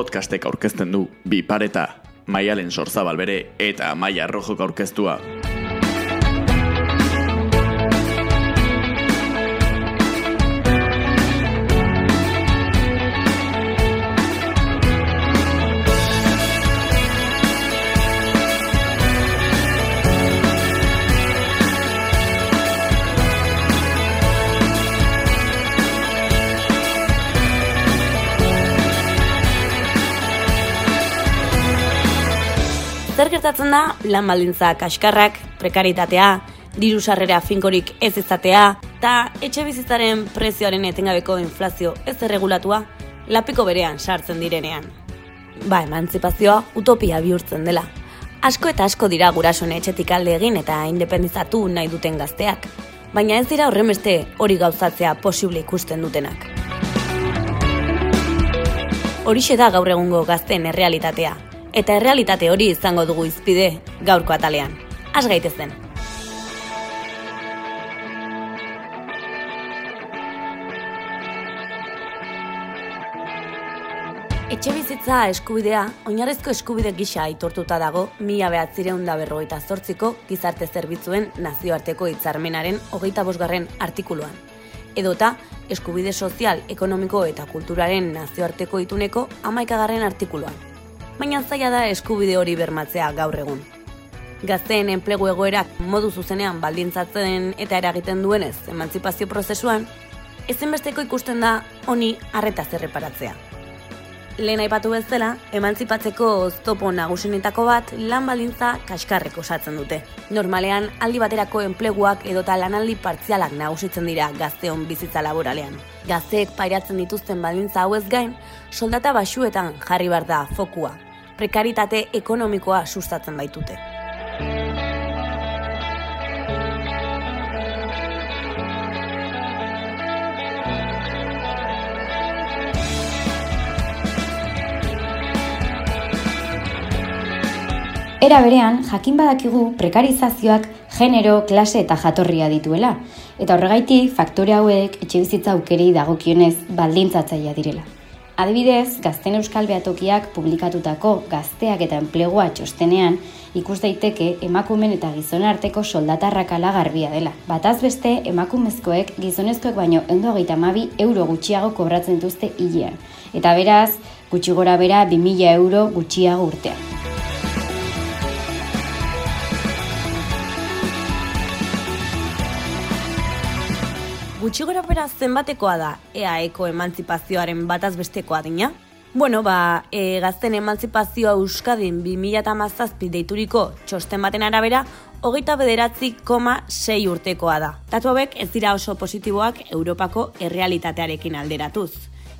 podcastek aurkezten du bi pareta, maialen sorzabal bere eta maia rojok aurkeztua. Zer gertatzen da lan baldintza kaskarrak, prekaritatea, diru sarrera finkorik ez izatea, eta etxe bizitzaren prezioaren etengabeko inflazio ez erregulatua, lapiko berean sartzen direnean. Ba, emantzipazioa utopia bihurtzen dela. Asko eta asko dira gurasoen etxetik alde egin eta independizatu nahi duten gazteak. Baina ez dira horren beste hori gauzatzea posible ikusten dutenak. Horixe da gaur egungo gazten errealitatea, Eta errealitate hori izango dugu izpide gaurko atalean. Az gaitezen. Etxe bizitza eskubidea, oinarrezko eskubide gisa aitortuta dago mila behatzireun da berrogeita zortziko gizarte zerbitzuen nazioarteko hitzarmenaren hogeita bosgarren artikuluan. Edota, eskubide sozial, ekonomiko eta kulturaren nazioarteko ituneko amaikagarren artikuluan baina zaila da eskubide hori bermatzea gaur egun. Gazteen enplegu egoerak modu zuzenean baldintzatzen eta eragiten duenez emantzipazio prozesuan, ezinbesteko ikusten da honi arreta zerreparatzea. Lehen aipatu bezala, emantzipatzeko oztopo nagusinetako bat lan baldintza kaskarrek osatzen dute. Normalean, aldi baterako enpleguak edota lanaldi partzialak nagusitzen dira gazteon bizitza laboralean. Gazteek pairatzen dituzten baldintza hauez gain, soldata basuetan jarri bar da fokua, prekaritate ekonomikoa sustatzen baitute. Era berean, jakin badakigu prekarizazioak genero, klase eta jatorria dituela, eta horregaitik faktore hauek etxe bizitza aukeri dagokionez baldintzatzaia direla. Adibidez, Gazten Euskal Beatokiak publikatutako gazteak eta enplegua txostenean ikus daiteke emakumen eta gizon arteko soldatarrak garbia dela. Bataz beste, emakumezkoek gizonezkoek baino endo mabi euro gutxiago kobratzen duzte hilean. Eta beraz, gutxi gora bera 2000 euro gutxiago urtean. Gutxi gora bera zenbatekoa da EAEko emantzipazioaren bataz bestekoa dina? Bueno, ba, e, gazten emantzipazioa Euskadin 2008 deituriko txosten baten arabera, hogeita bederatzi koma sei urtekoa da. Tatu hauek ez dira oso positiboak Europako errealitatearekin alderatuz.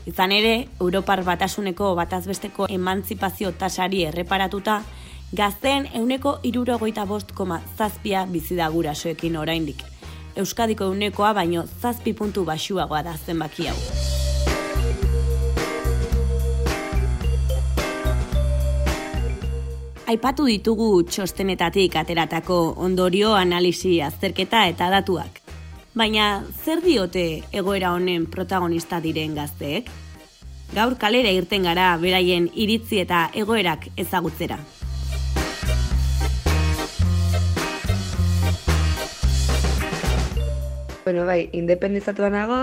Izan ere, Europar batasuneko batazbesteko emantzipazio tasari erreparatuta, gazten euneko irurogeita bost koma zazpia bizidagurasoekin oraindik. Euskadiko unekoa baino zazpi puntu basuagoa da zenbaki hau. Aipatu ditugu txostenetatik ateratako ondorio analisi azterketa eta datuak. Baina zer diote egoera honen protagonista diren gazteek? Gaur kalera irten gara beraien iritzi eta egoerak ezagutzera. Bueno, bai, independizatu nago,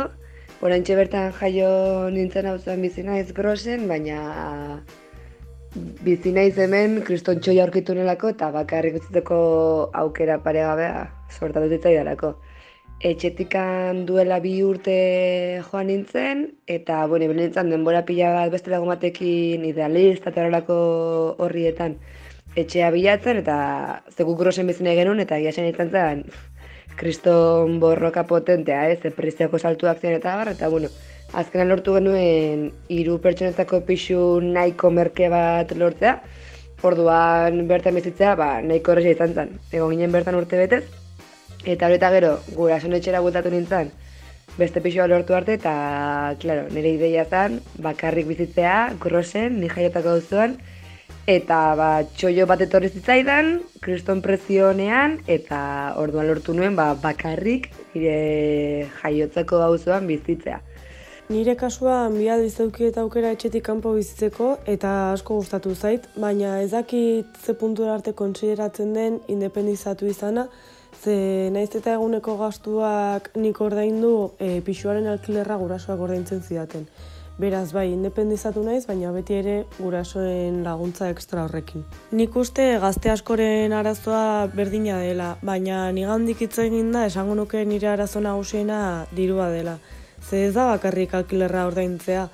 oraintxe bertan jaio nintzen hau zen bizi naiz grosen, baina bizi naiz hemen kriston txoia aurkitu nelako eta bakarrik utziteko aukera paregabea sortatu zitzaidarako. Etxetikan duela bi urte joan nintzen, eta, bueno, nintzen denbora pila bat beste dago batekin idealista eta horrietan etxea bilatzen, eta zeku grosen bizine genuen, eta gira zen nintzen zen, kriston borroka potentea, ez, epriziako saltuak zen eta bar, eta bueno, azkenan lortu genuen hiru pertsonetako pixu nahiko merke bat lortzea, orduan bertan bizitzea, ba, nahiko horreza izan zen, egon ginen bertan urte betez, eta horreta gero, gura etxera gutatu nintzen, beste pixua lortu arte, eta, klaro, nire ideia zen, bakarrik bizitzea, grosen, ni jaiotako duzuan, Eta ba, txoio bat etorri zitzaidan, kriston prezionean, eta orduan lortu nuen ba, bakarrik nire jaiotzeko gauzoan bizitzea. Nire kasua bi aldiz eta aukera etxetik kanpo bizitzeko eta asko gustatu zait, baina ez dakit ze puntura arte kontsideratzen den independizatu izana, ze naiz eta eguneko gastuak nik ordaindu e, pixuaren alkilerra gurasoak ordaintzen zidaten. Beraz, bai, independizatu naiz, baina beti ere gurasoen laguntza ekstra horrekin. Nik uste gazte askoren arazoa berdina dela, baina nigandik hitz egin da esango nuke nire arazo nagusiena dirua dela. Ze ez da bakarrik alkilerra ordaintzea.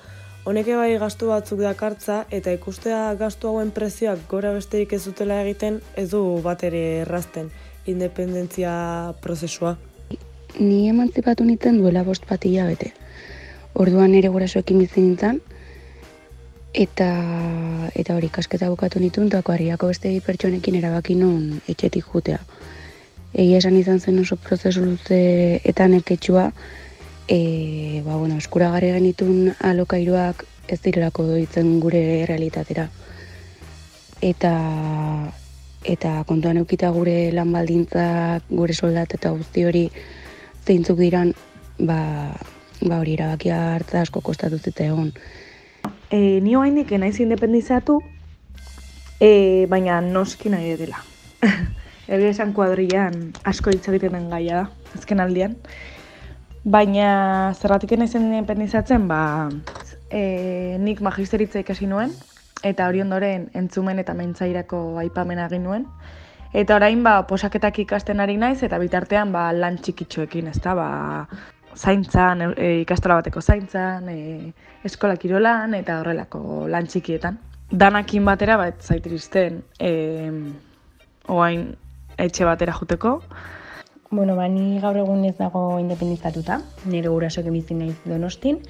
Honeke bai gastu batzuk dakartza eta ikustea gastu hauen prezioak gora besterik ez dutela egiten ez du bat ere errazten independentzia prozesua. Ni emantzipatu nintzen duela bost bat bete. Orduan ere gurasoekin bizi nintzen, eta eta hori kasketa bukatu nituen, eta kuariako beste pertsonekin erabaki nun etxetik jutea. Egia esan izan zen oso prozesu luze eta neketxua, e, ba, bueno, eskuragarri genitun alokairuak ez direlako doitzen gure realitatera. Eta eta kontuan eukita gure lan baldintzak, gure soldat eta guzti hori zeintzuk diran, ba, ba hori erabakia hartza asko kostatu zita egon. E, ni hoa indik naiz independizatu, e, baina noski nahi dela. Eri esan kuadrian asko hitz egiten gaia da, azken aldian. Baina zerratik naizen independizatzen, ba, e, nik magisteritza ikasi nuen, eta hori ondoren entzumen eta mentzairako aipamena egin nuen. Eta orain ba, posaketak ikasten ari naiz, eta bitartean ba, lan txikitxoekin, ez da, ba, zaintzan, e, ikastola bateko zaintzan, e, eskola kirolan, eta horrelako lan txikietan. Danakin batera, ba, ez zaitiristen, e, oain etxe batera juteko, Bueno, ba, ni gaur egun ez dago independizatuta, nire gurasoak emizin naiz donostin,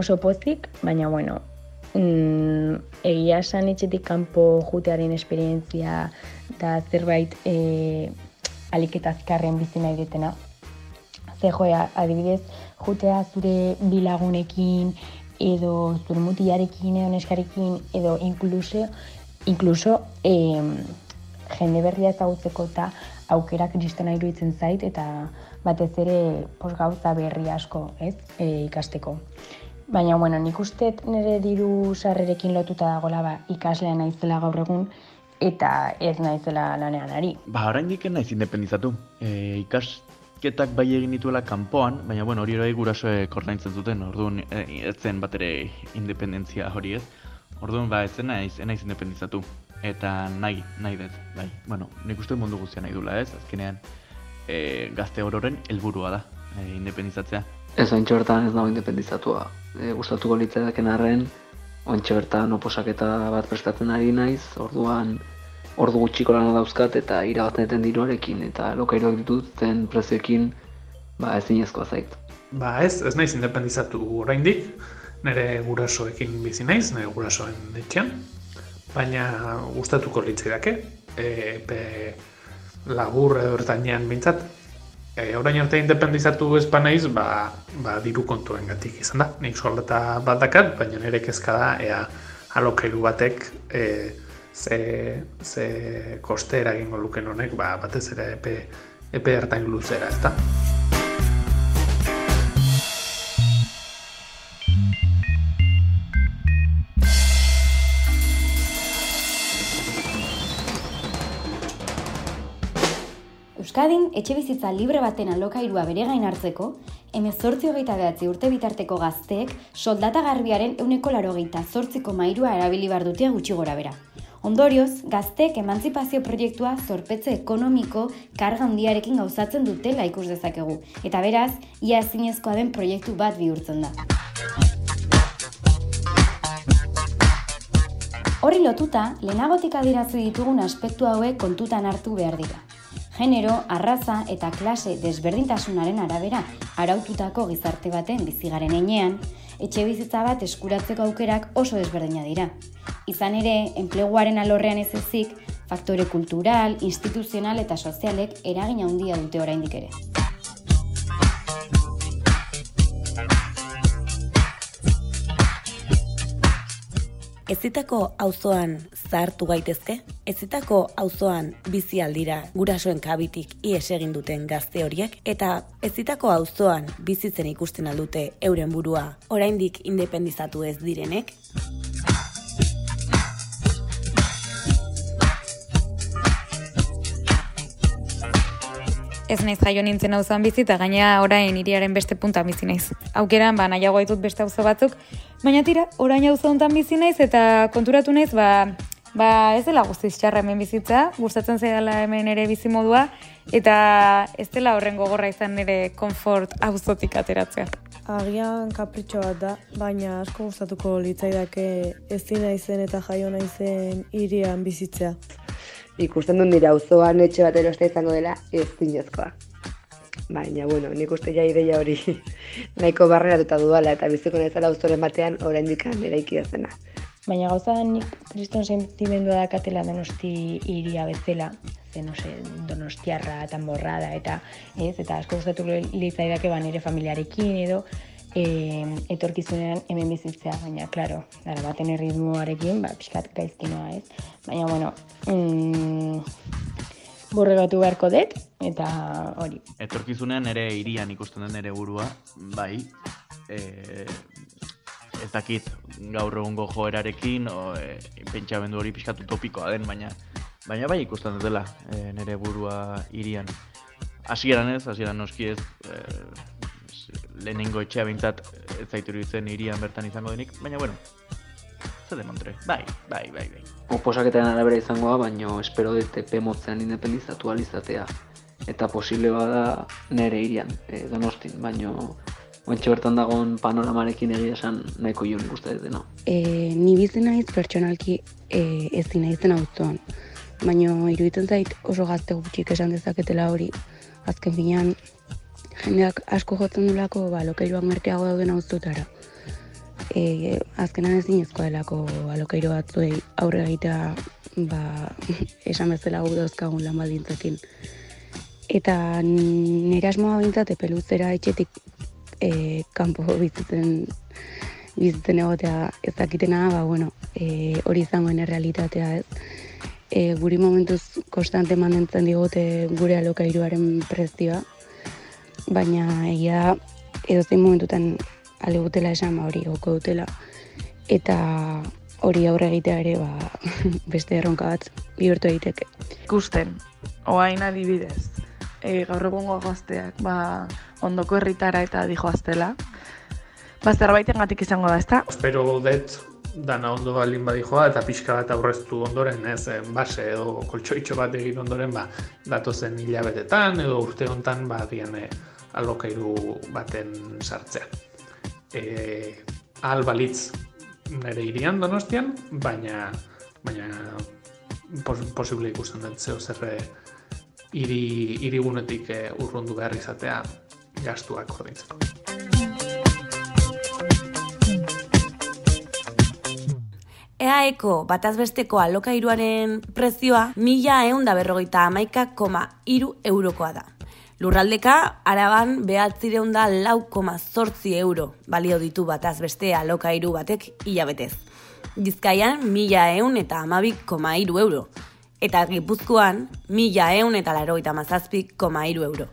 oso pozik, baina, bueno, mm, egia esan etxetik kanpo jutearen esperientzia eta zerbait e, aliketa azkarren bizi nahi detena. Ze joea, adibidez, jutea zure bilagunekin, edo zure mutiarekin, edo neskarekin, edo inkluso, inkluso e, jende berria ezagutzeko eta aukera kristona iruditzen zait eta batez ere pos gauza berri asko, ez, e, ikasteko. Baina, bueno, nik uste nire diru sarrerekin lotuta dagoela ba, ikaslea naizela gaur egun eta ez naizela lanean ari. Ba, orain diken naiz independizatu. E, ikasketak bai egin dituela kanpoan, baina bueno, hori hori gurasoe kordaintzen zuten, orduan e, ez zen bat ere independentzia hori ez. Orduan, ba, ez naiz, ez naiz independizatu eta nahi, nahi dut, bai. Bueno, nik uste mundu guztia nahi dula ez, azkenean e, gazte ororen helburua da, e, independizatzea. Ez ointxe bertan ez dago independizatua. E, gustatuko litzaidaken arren, ointxe bertan oposaketa bat prestatzen ari naiz, orduan ordu gutxiko lana dauzkat eta irabazten diruarekin eta lokairoak dituten prezioekin ba ezin ezkoa zait. Ba ez, ez naiz independizatu oraindik, nire gurasoekin bizi naiz, nire gurasoen etxean, baina gustatuko litzaidake e, pe labur edo ertainean bintzat e, orain arte independizatu ez naiz ba, ba diru kontuen gatik izan da nik soldata bat dakat baina nire kezka da ea alokairu batek e, ze, ze koste eragingo luken honek ba, batez ere epe, epe ertain luzera ez da Euskadin, etxe bizitza libre baten alokairua bere gain hartzeko, emezortzi hogeita behatzi urte bitarteko gazteek soldata garbiaren euneko laro geita zortziko mairua erabili bar dutea gutxi gora bera. Ondorioz, gazteek emantzipazio proiektua zorpetze ekonomiko karga handiarekin gauzatzen dutela ikus dezakegu, eta beraz, ia ezinezkoa den proiektu bat bihurtzen da. Horri lotuta, lehenagotik adirazu ditugun aspektu hauek kontutan hartu behar dira genero, arraza eta klase desberdintasunaren arabera araututako gizarte baten bizigaren enean, etxe bizitza bat eskuratzeko aukerak oso desberdina dira. Izan ere, enpleguaren alorrean ez ezik, faktore kultural, instituzional eta sozialek eragina handia dute oraindik ere. ezitako auzoan zahartu gaitezke? Ezitako auzoan bizi aldira gurasoen kabitik ies egin duten gazte horiek eta ezitako auzoan bizitzen ikusten aldute euren burua oraindik independizatu ez direnek? Ez naiz jaio nintzen auzan bizi eta gaina orain iriaren beste punta bizi naiz. Aukeran ba nahiago ditut beste auzo batzuk, baina tira, orain auzo hontan bizi naiz eta konturatu naiz ba ba ez dela guztiz txarra hemen bizitza, gustatzen zaidala hemen ere bizi modua eta ez dela horren gogorra izan nire konfort auzotik ateratzea. Agian kapritxo bat da, baina asko gustatuko litzaidake ez naizen eta jaio naizen irian bizitzea ikusten duen dira auzoan etxe bat eroste izango dela ez zinezkoa. Baina, bueno, nik uste ja ideia hori nahiko barreratuta duala eta biziko nezala auzoren batean orain dikan eraiki zena. Baina gauza nik kriston sentimendua katela donosti iria bezala, zen, no se, donostiarra, tamborrada, eta ez, eta asko gustatu litzaidake ba nire familiarekin edo, e, etorkizunean hemen bizitzea, baina, klaro, dara baten erritmoarekin, ba, pixkat gaizkinoa, ez? Baina, bueno, mm, borregatu beharko dut, eta hori. Etorkizunean ere irian ikusten den ere burua, bai, e, ez dakit gaur egungo joerarekin, o, e, pentsamendu hori pixkatu topikoa den, baina baina bai ikusten dela e, nere burua irian. Hasieran ez, hasieran noski ez, e, lehenengo etxea bintzat ez zaitu irian bertan izango denik, baina bueno, zer de montre, bai, bai, bai, bai. Oposaketan arabera izangoa, baina espero dut epe motzean independizatu alizatea. Eta posible bada nere irian, e, donostin, baina Oentxe bertan dagoen panoramarekin egia esan nahiko joan ikuste dut, no? E, ni bizi naiz pertsonalki e, ez naizen auzoan. Baina iruditzen zait oso gazte gutxik esan dezaketela hori. Azken finean, jendeak asko jotzen dulako ba, lokairuak merkeago dauden auztutara. E, azkenan ez dinezkoa delako alokairu batzuei aurre egitea ba, esan bezala gu dauzkagun lan baldintzekin. Eta nire asmoa bintzate peluzera etxetik e, kanpo bizitzen bizitzen egotea ez dakitena, ba, bueno, e, hori izangoen errealitatea ez. E, guri momentuz konstante mantentzen digote gure alokairuaren prezioa, baina egia edo zein momentutan ale gutela esan ba hori goko dutela eta hori aurre egitea ere ba, beste erronka bat bihurtu egiteke. Ikusten, oain adibidez, e, gaur egungo gazteak ba, ondoko herritara eta dijoaztela, ba, zerbaiten gatik izango da, ezta? Espero dut dana ondo baldin badijoa eta pixka bat aurreztu ondoren, ez, base edo koltsoitxo bat egin ondoren, ba, datozen hilabetetan edo urte hontan ba, dian, alokairu baten sartzea. E, ahal balitz nire irian donostian, baina, baina pos, posible ikusten dut zeo zerre iri, irigunetik e, urrundu behar izatea gastuak ordaintzeko. EAEko batazbesteko alokairuaren prezioa mila egun da berrogeita amaika koma iru eurokoa da. Lurraldeka, araban behatzireun da lau koma zortzi euro balio ditu bataz beste alokairu batek hilabetez. Gizkaian, mila eun eta amabik koma iru euro. Eta gipuzkoan, mila eun eta laroita mazazpik koma iru euro.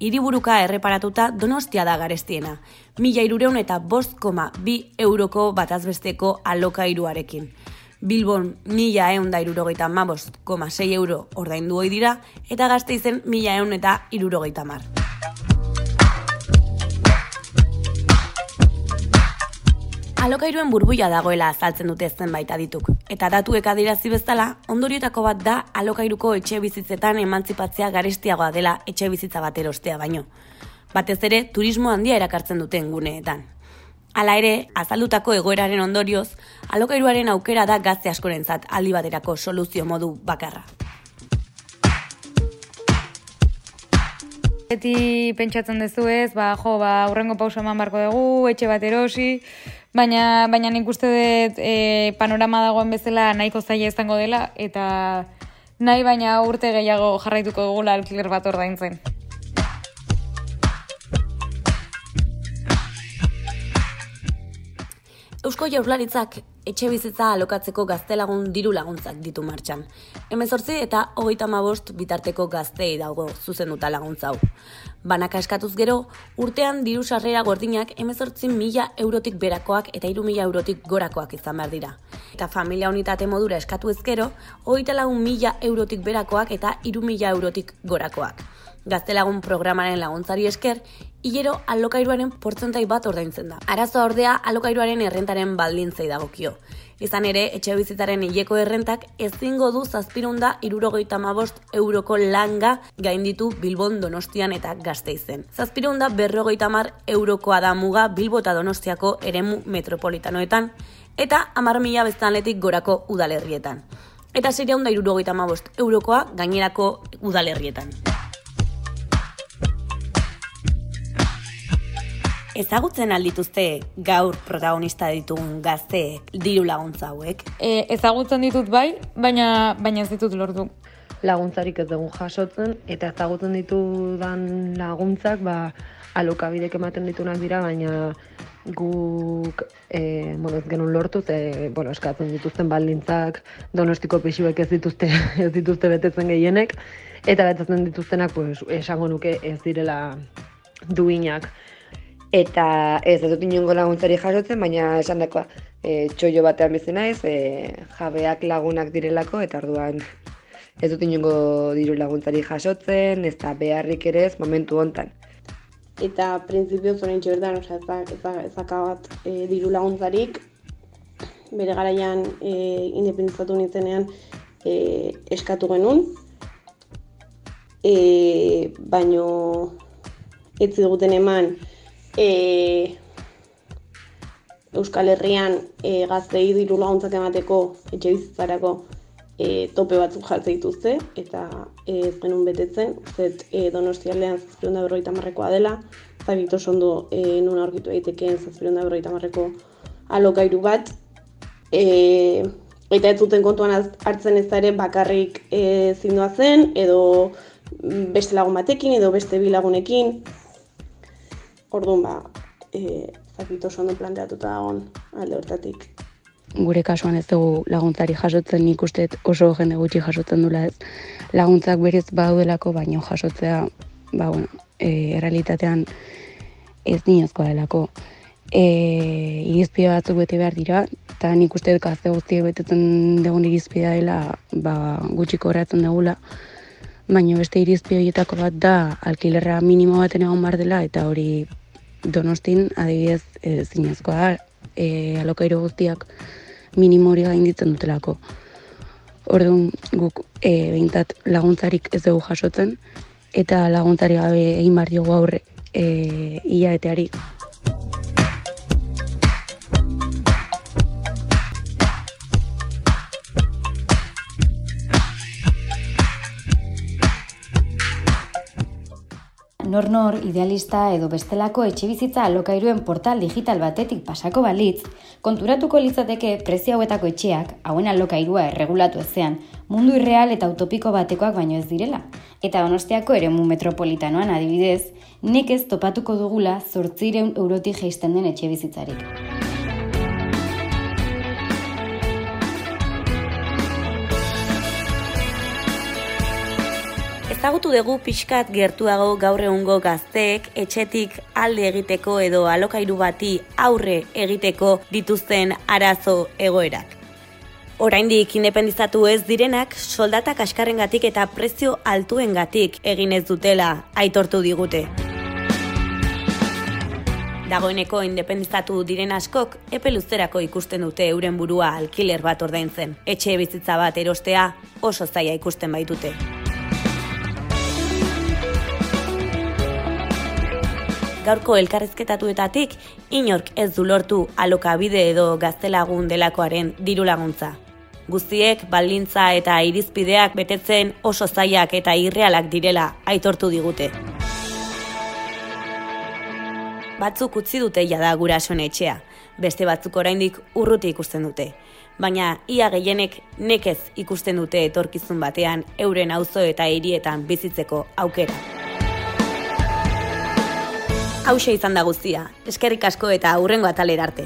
Hiriburuka erreparatuta donostia da garestiena, mila irureun eta bost koma bi euroko batazbesteko alokairuarekin. Bilbon mila eun da irurogeita mabost koma sei euro ordaindu hoi dira, eta gazte izen mila eun eta irurogeita mar. Alokairuen burbuia dagoela azaltzen dute zenbait adituk. Eta datuek adirazi bezala, ondorietako bat da alokairuko etxe bizitzetan emantzipatzea garestiagoa dela etxe bizitza bat erostea baino. Batez ere, turismo handia erakartzen duten guneetan. Hala ere, azaldutako egoeraren ondorioz, alokairuaren aukera da gazte askorentzat aldi baterako soluzio modu bakarra. Eti pentsatzen dezu ez, ba, jo, ba, urrengo pausa eman barko dugu, etxe bat erosi, baina, baina nik uste dut e, panorama dagoen bezala nahiko zaila izango dela, eta nahi baina urte gehiago jarraituko dugula alkiler bat ordaintzen. Eusko Jaurlaritzak etxe bizitza alokatzeko gaztelagun diru laguntzak ditu martxan. Hemezortzi eta hogeita bost bitarteko gaztei dago zuzenduta laguntza hau. Banaka eskatuz gero, urtean diru sarrera gordinak emezortzi mila eurotik berakoak eta iru mila eurotik gorakoak izan behar dira. Eta familia unitate modura eskatu ezkero, hogeita lagun mila eurotik berakoak eta iru mila eurotik gorakoak. Gaztelagun programaren laguntzari esker, hilero alokairuaren portzentai bat ordaintzen da. Arazoa ordea alokairuaren errentaren baldintzei dagokio. Izan ere, etxe bizitaren hileko errentak ezingo du zazpirunda irurogeita mabost euroko langa gainditu Bilbon Donostian eta Gasteizen. Zazpirunda berrogeita mar eurokoa da muga Bilbo eta Donostiako eremu metropolitanoetan eta amar mila beztanletik gorako udalerrietan. Eta zireunda irurogeita mabost eurokoa gainerako udalerrietan. Ezagutzen aldituzte gaur protagonista ditugun gazte diru laguntza hauek? E, ezagutzen ditut bai, baina baina ez ditut lortu. Laguntzarik ez dugu jasotzen, eta ezagutzen ditudan laguntzak, ba, alokabidek ematen ditunak dira, baina guk e, bueno, ez genuen lortu, ze, bueno, eskatzen dituzten baldintzak, donostiko pixuek ez dituzte, ez dituzte betetzen gehienek, eta betetzen dituztenak, pues, esango nuke ez direla duinak. Eta ez dut inongo laguntzari jasotzen, baina esan dakoa e, txoio batean bizi naiz, e, jabeak lagunak direlako, eta orduan ez dut inongo diru laguntzari jasotzen, ez da beharrik ere ez momentu hontan. Eta printzipio zoren txertan, oza, ez bat e, diru laguntzarik, bere garaian e, independizatu nintzenean e, eskatu genuen, e, baino ez ziduguten eman e, Euskal Herrian e, gaztei diru laguntzak emateko etxe bizitzarako e, tope batzuk jartze dituzte eta e, ez genuen betetzen, zet e, donostialean zazpiron da berroita marrekoa dela, zabit oso ondo e, nun aurkitu eitekeen zazpiron da berroita marreko alokairu bat, e, eta ez zuten kontuan hartzen ez ere bakarrik e, zindua zen, edo beste lagun batekin, edo beste bilagunekin, Orduan ba, eh zakit oso ondo planteatuta dagoen alde hortatik. Gure kasuan ez dugu laguntzari jasotzen nik uste oso jende gutxi jasotzen dula ez. Laguntzak berez badaudelako baino jasotzea ba, bueno, e, errealitatean ez niozkoa delako. E, irizpide batzuk bete behar dira, eta nik uste dut gazte guztiek betetzen dugun irizpidea dela ba, gutxiko horretzen dugula. Baina beste irizpide horietako bat da alkilerra minimo baten egon bar dela eta hori donostin adibidez e, zinezkoa e, alokairo guztiak minimo hori gainditzen dutelako. Orduan guk e, behintzat laguntzarik ez dugu jasotzen eta laguntzari gabe egin bar diogu aurre e, iaeteari. Nor-nor idealista edo bestelako etxe bizitza alokairuen portal digital batetik pasako balitz, konturatuko litzateke prezio hauetako etxeak, hauen alokairua erregulatu ezean, mundu irreal eta utopiko batekoak baino ez direla. Eta donostiako eremu metropolitanoan adibidez, nekez topatuko dugula zortzireun eurotik geisten den etxe Ezagutu dugu pixkat gertuago gaur egungo gazteek etxetik alde egiteko edo alokairu bati aurre egiteko dituzten arazo egoerak. Oraindik independizatu ez direnak soldatak askarrengatik eta prezio altuengatik egin ez dutela aitortu digute. Dagoeneko independizatu diren askok epe luzterako ikusten dute euren burua alkiler bat ordaintzen. Etxe bizitza bat erostea oso zaila ikusten baitute. Gaurko elkarrezketatuetatik inork ez du lortu alokabide edo gaztelagun delakoaren diru laguntza. Guztiek baldintza eta irizpideak betetzen oso zaiak eta irrealak direla aitortu digute. Batzuk utzi dute jada gurasoen etxea, beste batzuk oraindik urruti ikusten dute. Baina ia gehienek nekez ikusten dute etorkizun batean euren auzo eta hirietan bizitzeko aukera. Hauxe izan da guztia, eskerrik asko eta hurrengo atalera arte.